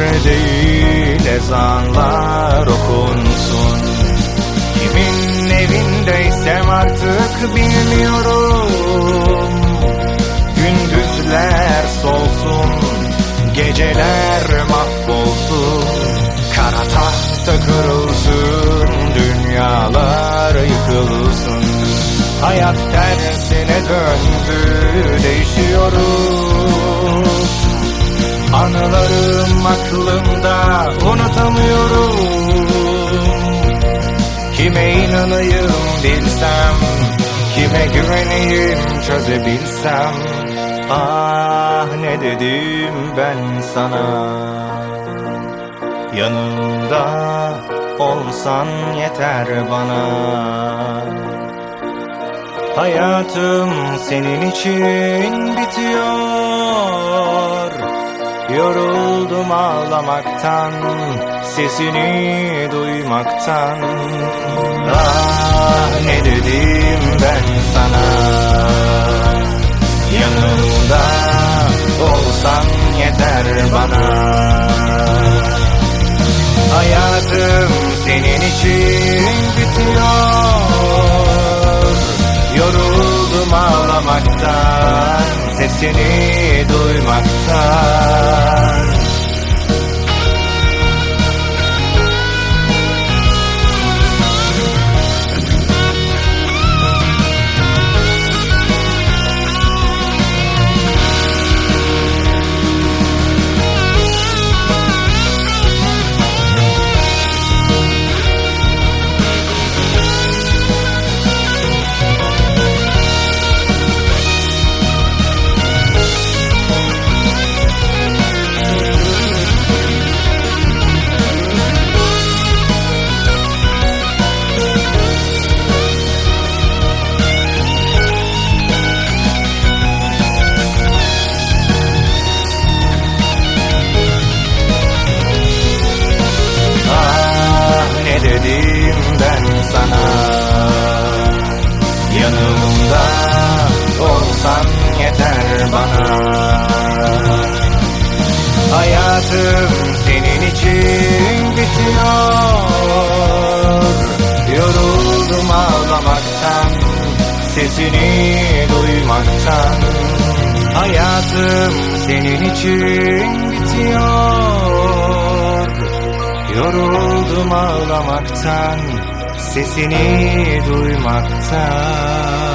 Değil ezanlar okunsun. Kimin evindeysem artık bilmiyorum. Gündüzler solsun Geceler mahvolsun. Kara tahta kırılsın Dünyalar yıkılsın. Hayat tersine döndü Değişiyorum Anılarım aklımda Unutamıyorum. Kime inanayım bilsem Kime güveneyim çözebilsem. Ah ne dedim ben sana? Yanımda olsan yeter bana. Hayatım senin için bitiyor Yoruldum ağlamaktan Sesini duymaktan. Ah ne dedim ben sana? Yanımda olsan yeter bana. Hayatım senin için bitiyor. Yoruldum ağlamaktan Sesini duymaktan bana. Hayatım senin için bitiyor. Yoruldum ağlamaktan Sesini duymaktan. Hayatım senin için bitiyor. Yoruldum ağlamaktan Sesini duymaktan